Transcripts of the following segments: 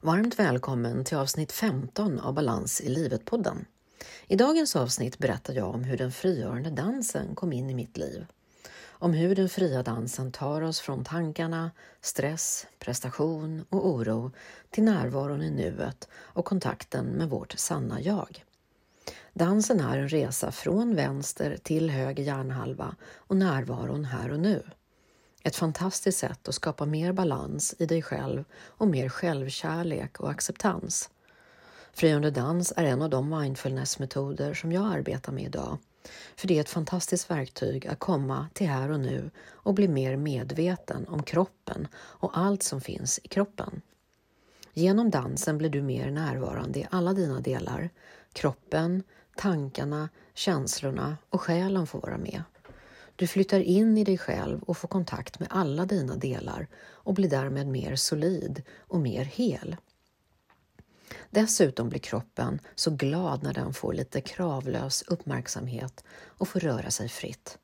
Varmt välkommen till avsnitt 15 av Balans i livet-podden. I dagens avsnitt berättar jag om hur den frigörande dansen kom in i mitt liv. Om hur den fria dansen tar oss från tankarna, stress, prestation och oro till närvaron i nuet och kontakten med vårt sanna jag. Dansen är en resa från vänster till höger hjärnhalva och närvaron här och nu. Ett fantastiskt sätt att skapa mer balans i dig själv och mer självkärlek och acceptans. Frigörande dans är en av de mindfulnessmetoder som jag arbetar med idag. För det är ett fantastiskt verktyg att komma till här och nu och bli mer medveten om kroppen och allt som finns i kroppen. Genom dansen blir du mer närvarande i alla dina delar. Kroppen, tankarna, känslorna och själen får vara med. Du flyttar in i dig själv och får kontakt med alla dina delar och blir därmed mer solid och mer hel. Dessutom blir kroppen så glad när den får lite kravlös uppmärksamhet och får röra sig fritt.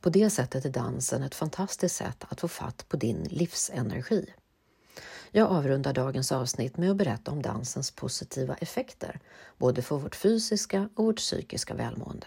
På det sättet är dansen ett fantastiskt sätt att få fatt på din livsenergi. Jag avrundar dagens avsnitt med att berätta om dansens positiva effekter, både för vårt fysiska och vårt psykiska välmående.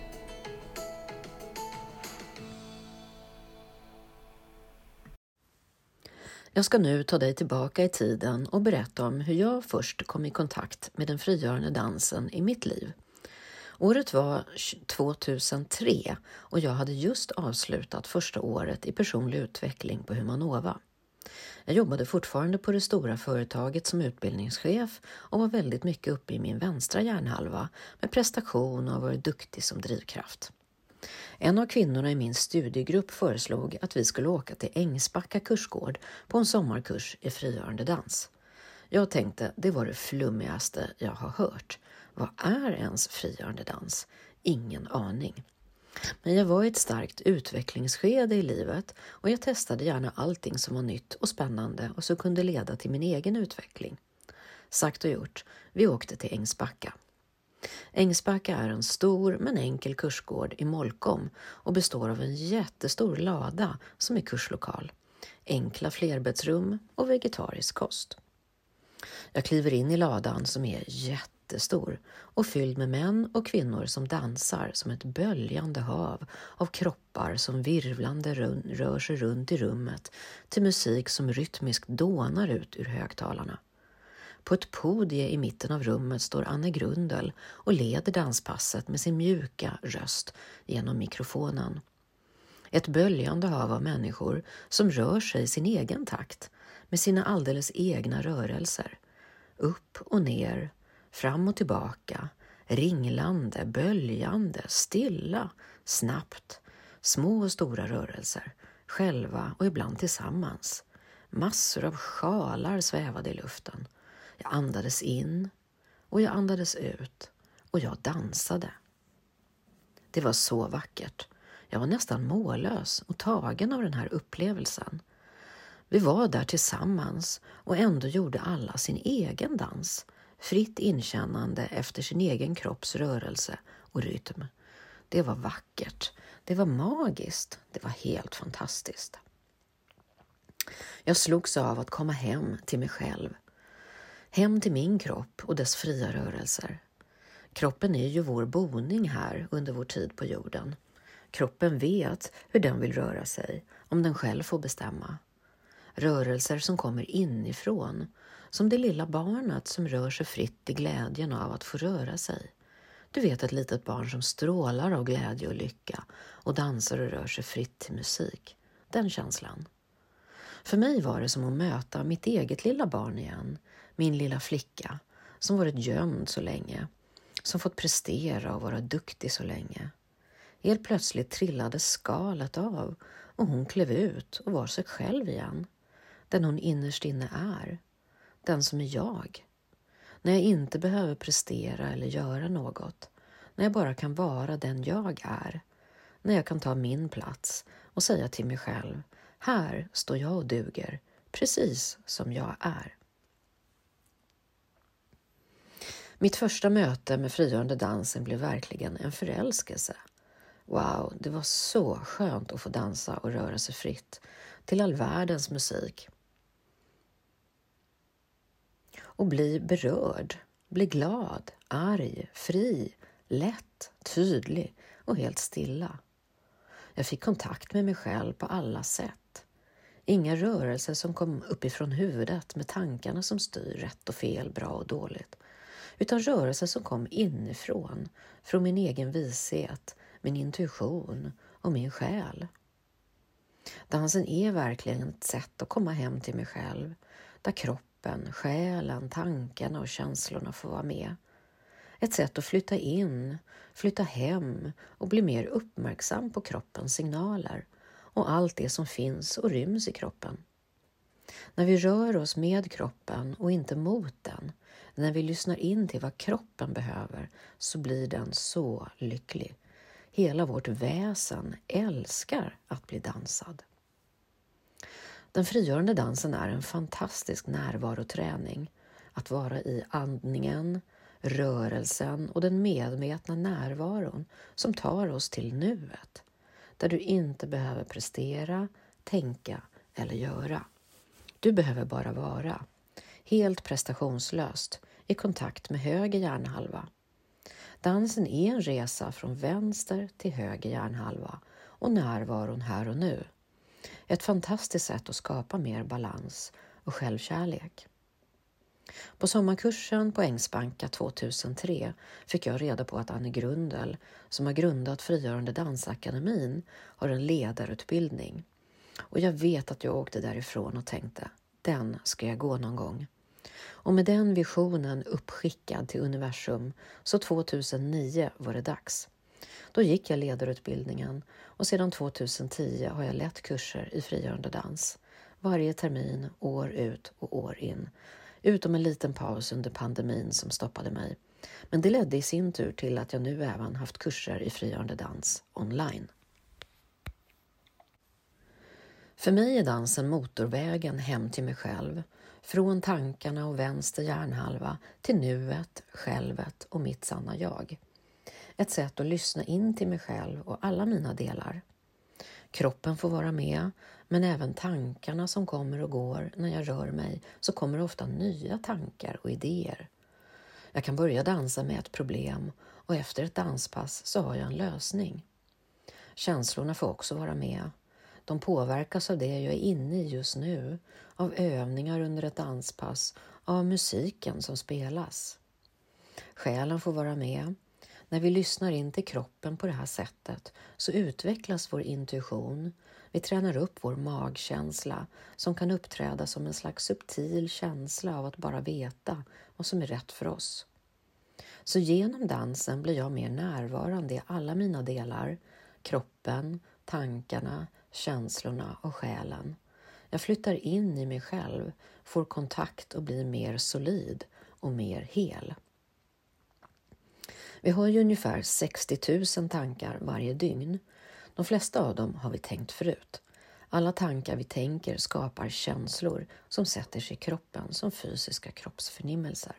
Jag ska nu ta dig tillbaka i tiden och berätta om hur jag först kom i kontakt med den frigörande dansen i mitt liv. Året var 2003 och jag hade just avslutat första året i personlig utveckling på Humanova. Jag jobbade fortfarande på det stora företaget som utbildningschef och var väldigt mycket uppe i min vänstra hjärnhalva med prestation och varit duktig som drivkraft. En av kvinnorna i min studiegrupp föreslog att vi skulle åka till Ängsbacka kursgård på en sommarkurs i frigörande dans. Jag tänkte det var det flummigaste jag har hört. Vad är ens frigörande dans? Ingen aning. Men jag var i ett starkt utvecklingsskede i livet och jag testade gärna allting som var nytt och spännande och som kunde leda till min egen utveckling. Sagt och gjort, vi åkte till Ängsbacka. Ängsbacka är en stor men enkel kursgård i Molkom och består av en jättestor lada som är kurslokal, enkla flerbäddsrum och vegetarisk kost. Jag kliver in i ladan som är jättestor och fylld med män och kvinnor som dansar som ett böljande hav av kroppar som virvlande rör sig runt i rummet till musik som rytmiskt dånar ut ur högtalarna. På ett podie i mitten av rummet står Anne Grundel och leder danspasset med sin mjuka röst genom mikrofonen. Ett böljande hav av människor som rör sig i sin egen takt med sina alldeles egna rörelser. Upp och ner, fram och tillbaka, ringlande, böljande, stilla, snabbt, små och stora rörelser, själva och ibland tillsammans. Massor av sjalar svävade i luften jag andades in och jag andades ut och jag dansade. Det var så vackert. Jag var nästan mållös och tagen av den här upplevelsen. Vi var där tillsammans och ändå gjorde alla sin egen dans, fritt inkännande efter sin egen kropps rörelse och rytm. Det var vackert, det var magiskt, det var helt fantastiskt. Jag slogs av att komma hem till mig själv hem till min kropp och dess fria rörelser. Kroppen är ju vår boning här under vår tid på jorden. Kroppen vet hur den vill röra sig, om den själv får bestämma. Rörelser som kommer inifrån, som det lilla barnet som rör sig fritt i glädjen av att få röra sig. Du vet ett litet barn som strålar av glädje och lycka och dansar och rör sig fritt till musik. Den känslan. För mig var det som att möta mitt eget lilla barn igen, min lilla flicka som varit gömd så länge, som fått prestera och vara duktig så länge. Helt plötsligt trillade skalet av och hon klev ut och var sig själv igen. Den hon innerst inne är. Den som är jag. När jag inte behöver prestera eller göra något. När jag bara kan vara den jag är. När jag kan ta min plats och säga till mig själv, här står jag och duger, precis som jag är. Mitt första möte med frigörande dansen blev verkligen en förälskelse. Wow, det var så skönt att få dansa och röra sig fritt till all världens musik. Och bli berörd, bli glad, arg, fri, lätt, tydlig och helt stilla. Jag fick kontakt med mig själv på alla sätt. Inga rörelser som kom uppifrån huvudet med tankarna som styr rätt och fel, bra och dåligt, utan rörelser som kom inifrån, från min egen vishet, min intuition och min själ. Dansen är verkligen ett sätt att komma hem till mig själv, där kroppen, själen, tankarna och känslorna får vara med. Ett sätt att flytta in, flytta hem och bli mer uppmärksam på kroppens signaler och allt det som finns och ryms i kroppen. När vi rör oss med kroppen och inte mot den, när vi lyssnar in till vad kroppen behöver, så blir den så lycklig. Hela vårt väsen älskar att bli dansad. Den frigörande dansen är en fantastisk närvaroträning. Att vara i andningen, rörelsen och den medvetna närvaron som tar oss till nuet. Där du inte behöver prestera, tänka eller göra. Du behöver bara vara. Helt prestationslöst i kontakt med höger hjärnhalva. Dansen är en resa från vänster till höger hjärnhalva och närvaron här och nu. Ett fantastiskt sätt att skapa mer balans och självkärlek. På sommarkursen på Ängsbanka 2003 fick jag reda på att Anne Grundel, som har grundat Frigörande dansakademin, har en ledarutbildning. Och jag vet att jag åkte därifrån och tänkte, den ska jag gå någon gång. Och med den visionen uppskickad till universum så 2009 var det dags. Då gick jag ledarutbildningen och sedan 2010 har jag lett kurser i frigörande dans. Varje termin, år ut och år in. Utom en liten paus under pandemin som stoppade mig. Men det ledde i sin tur till att jag nu även haft kurser i frigörande dans online. För mig är dansen motorvägen hem till mig själv från tankarna och vänster hjärnhalva till nuet, självet och mitt sanna jag. Ett sätt att lyssna in till mig själv och alla mina delar. Kroppen får vara med, men även tankarna som kommer och går när jag rör mig, så kommer ofta nya tankar och idéer. Jag kan börja dansa med ett problem och efter ett danspass så har jag en lösning. Känslorna får också vara med de påverkas av det jag är inne i just nu, av övningar under ett danspass, av musiken som spelas. Själen får vara med. När vi lyssnar in till kroppen på det här sättet så utvecklas vår intuition. Vi tränar upp vår magkänsla som kan uppträda som en slags subtil känsla av att bara veta vad som är rätt för oss. Så genom dansen blir jag mer närvarande i alla mina delar, kroppen, tankarna, känslorna och själen. Jag flyttar in i mig själv, får kontakt och blir mer solid och mer hel. Vi har ju ungefär 60 000 tankar varje dygn. De flesta av dem har vi tänkt förut. Alla tankar vi tänker skapar känslor som sätter sig i kroppen som fysiska kroppsförnimmelser.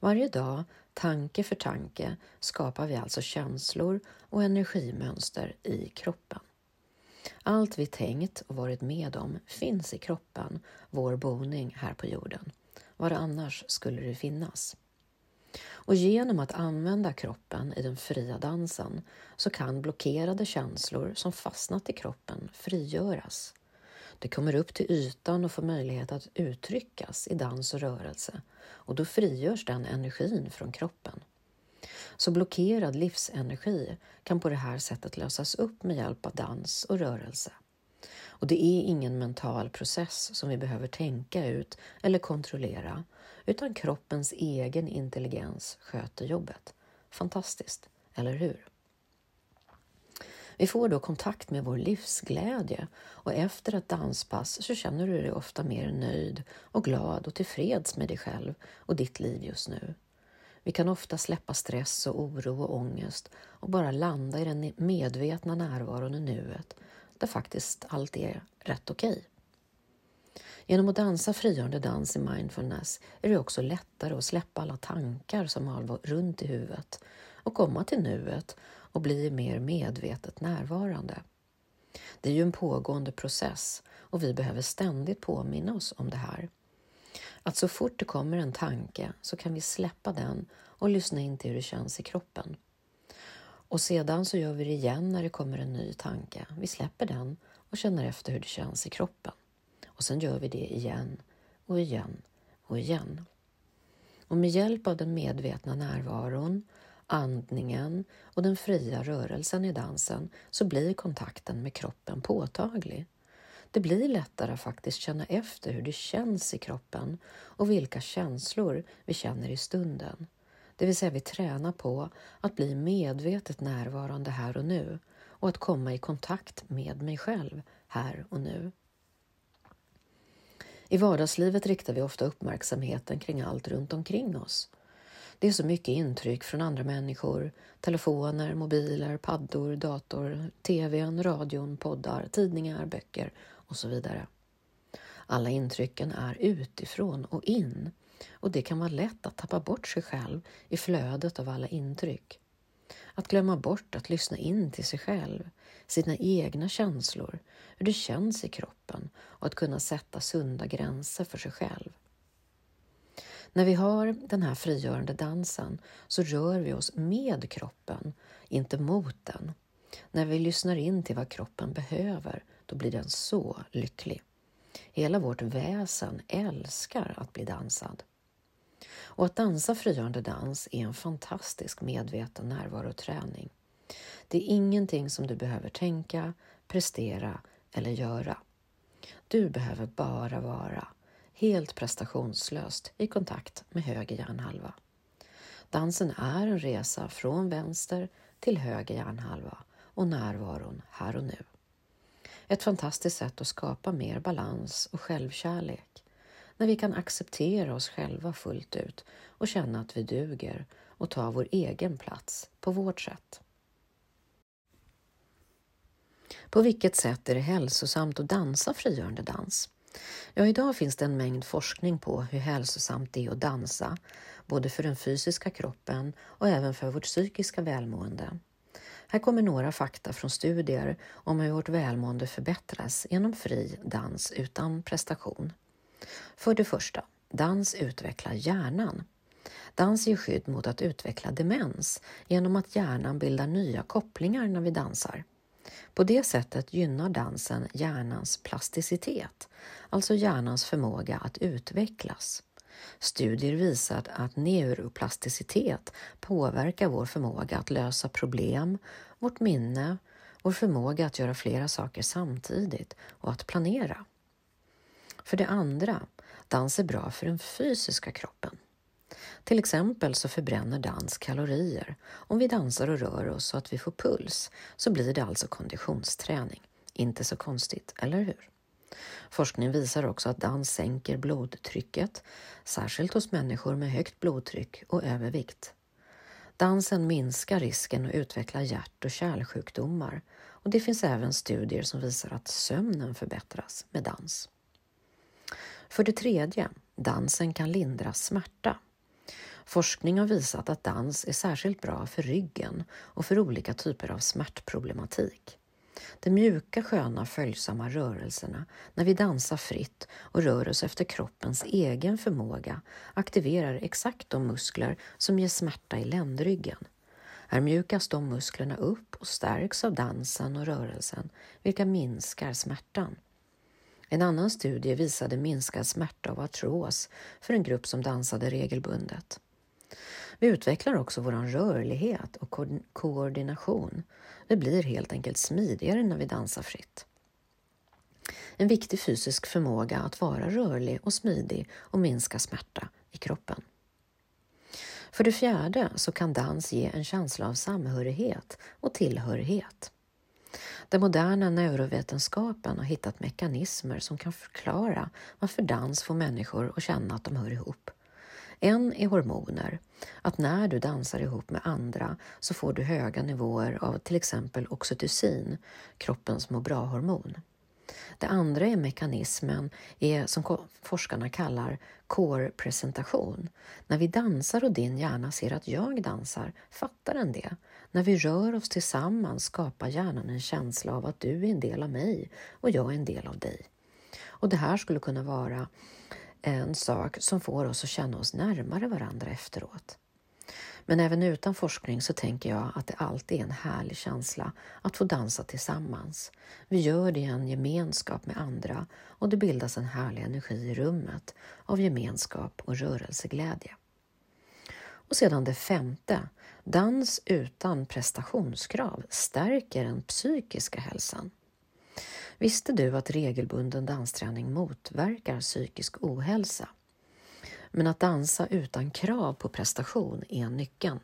Varje dag, tanke för tanke, skapar vi alltså känslor och energimönster i kroppen. Allt vi tänkt och varit med om finns i kroppen, vår boning här på jorden. Var annars skulle det finnas? Och genom att använda kroppen i den fria dansen så kan blockerade känslor som fastnat i kroppen frigöras. Det kommer upp till ytan och får möjlighet att uttryckas i dans och rörelse och då frigörs den energin från kroppen. Så blockerad livsenergi kan på det här sättet lösas upp med hjälp av dans och rörelse. Och det är ingen mental process som vi behöver tänka ut eller kontrollera, utan kroppens egen intelligens sköter jobbet. Fantastiskt, eller hur? Vi får då kontakt med vår livsglädje och efter ett danspass så känner du dig ofta mer nöjd och glad och tillfreds med dig själv och ditt liv just nu. Vi kan ofta släppa stress och oro och ångest och bara landa i den medvetna närvaron i nuet där faktiskt allt är rätt okej. Okay. Genom att dansa frigörande dans i mindfulness är det också lättare att släppa alla tankar som har runt i huvudet och komma till nuet och bli mer medvetet närvarande. Det är ju en pågående process och vi behöver ständigt påminna oss om det här. Att så fort det kommer en tanke så kan vi släppa den och lyssna in till hur det känns i kroppen. Och sedan så gör vi det igen när det kommer en ny tanke. Vi släpper den och känner efter hur det känns i kroppen. Och sen gör vi det igen och igen och igen. Och med hjälp av den medvetna närvaron, andningen och den fria rörelsen i dansen så blir kontakten med kroppen påtaglig. Det blir lättare att faktiskt känna efter hur det känns i kroppen och vilka känslor vi känner i stunden. Det vill säga vi tränar på att bli medvetet närvarande här och nu och att komma i kontakt med mig själv här och nu. I vardagslivet riktar vi ofta uppmärksamheten kring allt runt omkring oss. Det är så mycket intryck från andra människor, telefoner, mobiler, paddor, dator, tvn, radion, poddar, tidningar, böcker och så vidare. Alla intrycken är utifrån och in och det kan vara lätt att tappa bort sig själv i flödet av alla intryck. Att glömma bort att lyssna in till sig själv, sina egna känslor, hur det känns i kroppen och att kunna sätta sunda gränser för sig själv. När vi har den här frigörande dansen så rör vi oss med kroppen, inte mot den. När vi lyssnar in till vad kroppen behöver, då blir den så lycklig. Hela vårt väsen älskar att bli dansad. Och att dansa frigörande dans är en fantastisk medveten närvaroträning. Det är ingenting som du behöver tänka, prestera eller göra. Du behöver bara vara helt prestationslöst i kontakt med höger hjärnhalva. Dansen är en resa från vänster till höger hjärnhalva och närvaron här och nu. Ett fantastiskt sätt att skapa mer balans och självkärlek när vi kan acceptera oss själva fullt ut och känna att vi duger och ta vår egen plats på vårt sätt. På vilket sätt är det hälsosamt att dansa frigörande dans? Ja, idag finns det en mängd forskning på hur hälsosamt det är att dansa, både för den fysiska kroppen och även för vårt psykiska välmående. Här kommer några fakta från studier om hur vårt välmående förbättras genom fri dans utan prestation. För det första, dans utvecklar hjärnan. Dans ger skydd mot att utveckla demens genom att hjärnan bildar nya kopplingar när vi dansar. På det sättet gynnar dansen hjärnans plasticitet, alltså hjärnans förmåga att utvecklas. Studier visar att neuroplasticitet påverkar vår förmåga att lösa problem, vårt minne, vår förmåga att göra flera saker samtidigt och att planera. För det andra, dans är bra för den fysiska kroppen. Till exempel så förbränner dans kalorier. Om vi dansar och rör oss så att vi får puls så blir det alltså konditionsträning. Inte så konstigt, eller hur? Forskning visar också att dans sänker blodtrycket, särskilt hos människor med högt blodtryck och övervikt. Dansen minskar risken att utveckla hjärt och kärlsjukdomar och det finns även studier som visar att sömnen förbättras med dans. För det tredje, dansen kan lindra smärta. Forskning har visat att dans är särskilt bra för ryggen och för olika typer av smärtproblematik. De mjuka, sköna, följsamma rörelserna när vi dansar fritt och rör oss efter kroppens egen förmåga aktiverar exakt de muskler som ger smärta i ländryggen. Här mjukas de musklerna upp och stärks av dansen och rörelsen, vilka minskar smärtan. En annan studie visade minskad smärta av artros för en grupp som dansade regelbundet. Vi utvecklar också vår rörlighet och ko koordination. Vi blir helt enkelt smidigare när vi dansar fritt. En viktig fysisk förmåga att vara rörlig och smidig och minska smärta i kroppen. För det fjärde så kan dans ge en känsla av samhörighet och tillhörighet. Den moderna neurovetenskapen har hittat mekanismer som kan förklara varför dans får människor att känna att de hör ihop. En är hormoner, att när du dansar ihop med andra så får du höga nivåer av till exempel oxytocin, kroppens må bra-hormon. Det andra är mekanismen är som forskarna kallar core-presentation. När vi dansar och din hjärna ser att jag dansar fattar den det. När vi rör oss tillsammans skapar hjärnan en känsla av att du är en del av mig och jag är en del av dig. Och det här skulle kunna vara en sak som får oss att känna oss närmare varandra efteråt. Men även utan forskning så tänker jag att det alltid är en härlig känsla att få dansa tillsammans. Vi gör det i en gemenskap med andra och det bildas en härlig energi i rummet av gemenskap och rörelseglädje. Och sedan det femte. Dans utan prestationskrav stärker den psykiska hälsan. Visste du att regelbunden dansträning motverkar psykisk ohälsa? Men att dansa utan krav på prestation är nyckeln.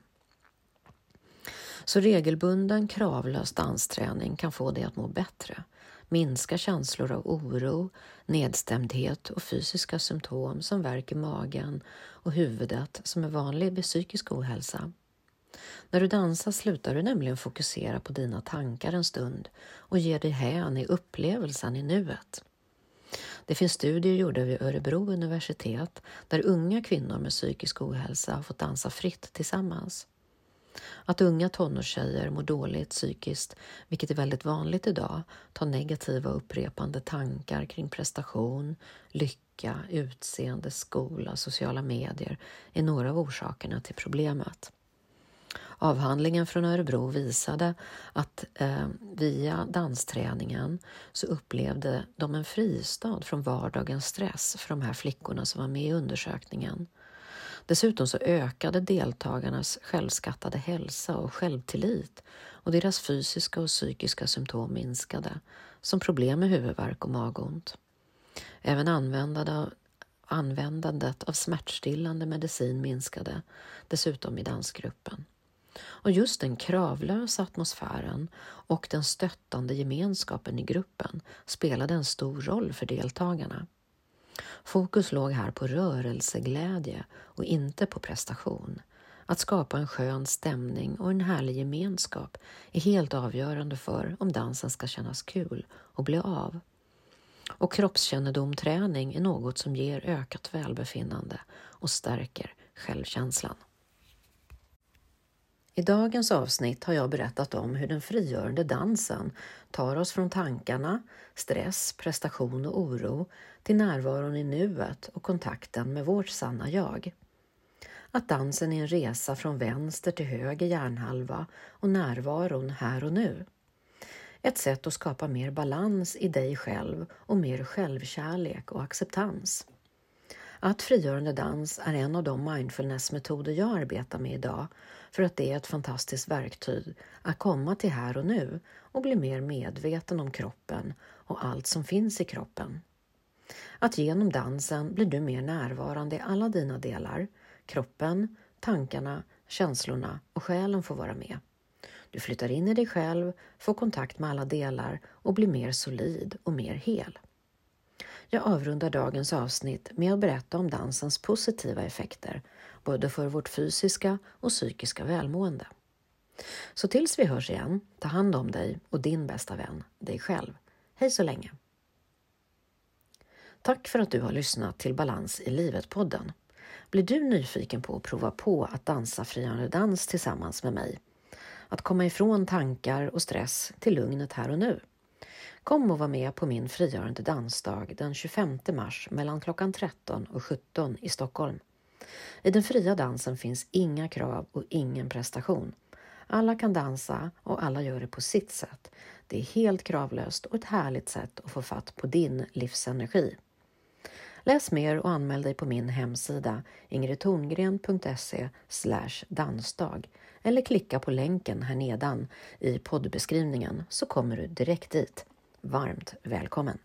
Så regelbunden kravlös dansträning kan få dig att må bättre, minska känslor av oro, nedstämdhet och fysiska symptom som värk i magen och huvudet som är vanlig vid psykisk ohälsa. När du dansar slutar du nämligen fokusera på dina tankar en stund och ger dig hän i upplevelsen i nuet. Det finns studier gjorda vid Örebro universitet där unga kvinnor med psykisk ohälsa har fått dansa fritt tillsammans. Att unga tonårstjejer mår dåligt psykiskt, vilket är väldigt vanligt idag, tar negativa upprepande tankar kring prestation, lycka, utseende, skola, sociala medier är några av orsakerna till problemet. Avhandlingen från Örebro visade att eh, via dansträningen så upplevde de en fristad från vardagens stress för de här flickorna som var med i undersökningen. Dessutom så ökade deltagarnas självskattade hälsa och självtillit och deras fysiska och psykiska symptom minskade, som problem med huvudvärk och magont. Även användandet av smärtstillande medicin minskade, dessutom i dansgruppen. Och just den kravlösa atmosfären och den stöttande gemenskapen i gruppen spelade en stor roll för deltagarna. Fokus låg här på rörelseglädje och inte på prestation. Att skapa en skön stämning och en härlig gemenskap är helt avgörande för om dansen ska kännas kul och bli av. Och kroppskännedomträning är något som ger ökat välbefinnande och stärker självkänslan. I dagens avsnitt har jag berättat om hur den frigörande dansen tar oss från tankarna, stress, prestation och oro till närvaron i nuet och kontakten med vårt sanna jag. Att dansen är en resa från vänster till höger hjärnhalva och närvaron här och nu. Ett sätt att skapa mer balans i dig själv och mer självkärlek och acceptans. Att frigörande dans är en av de mindfulnessmetoder jag arbetar med idag för att det är ett fantastiskt verktyg att komma till här och nu och bli mer medveten om kroppen och allt som finns i kroppen. Att genom dansen blir du mer närvarande i alla dina delar. Kroppen, tankarna, känslorna och själen får vara med. Du flyttar in i dig själv, får kontakt med alla delar och blir mer solid och mer hel. Jag avrundar dagens avsnitt med att berätta om dansens positiva effekter, både för vårt fysiska och psykiska välmående. Så tills vi hörs igen, ta hand om dig och din bästa vän, dig själv. Hej så länge! Tack för att du har lyssnat till Balans i livet-podden. Blir du nyfiken på att prova på att dansa friande dans tillsammans med mig? Att komma ifrån tankar och stress till lugnet här och nu? Kom och var med på min frigörande dansdag den 25 mars mellan klockan 13 och 17 i Stockholm. I den fria dansen finns inga krav och ingen prestation. Alla kan dansa och alla gör det på sitt sätt. Det är helt kravlöst och ett härligt sätt att få fatt på din livsenergi. Läs mer och anmäl dig på min hemsida ingridtorngren.se dansdag eller klicka på länken här nedan i poddbeskrivningen så kommer du direkt dit. Varmt välkommen!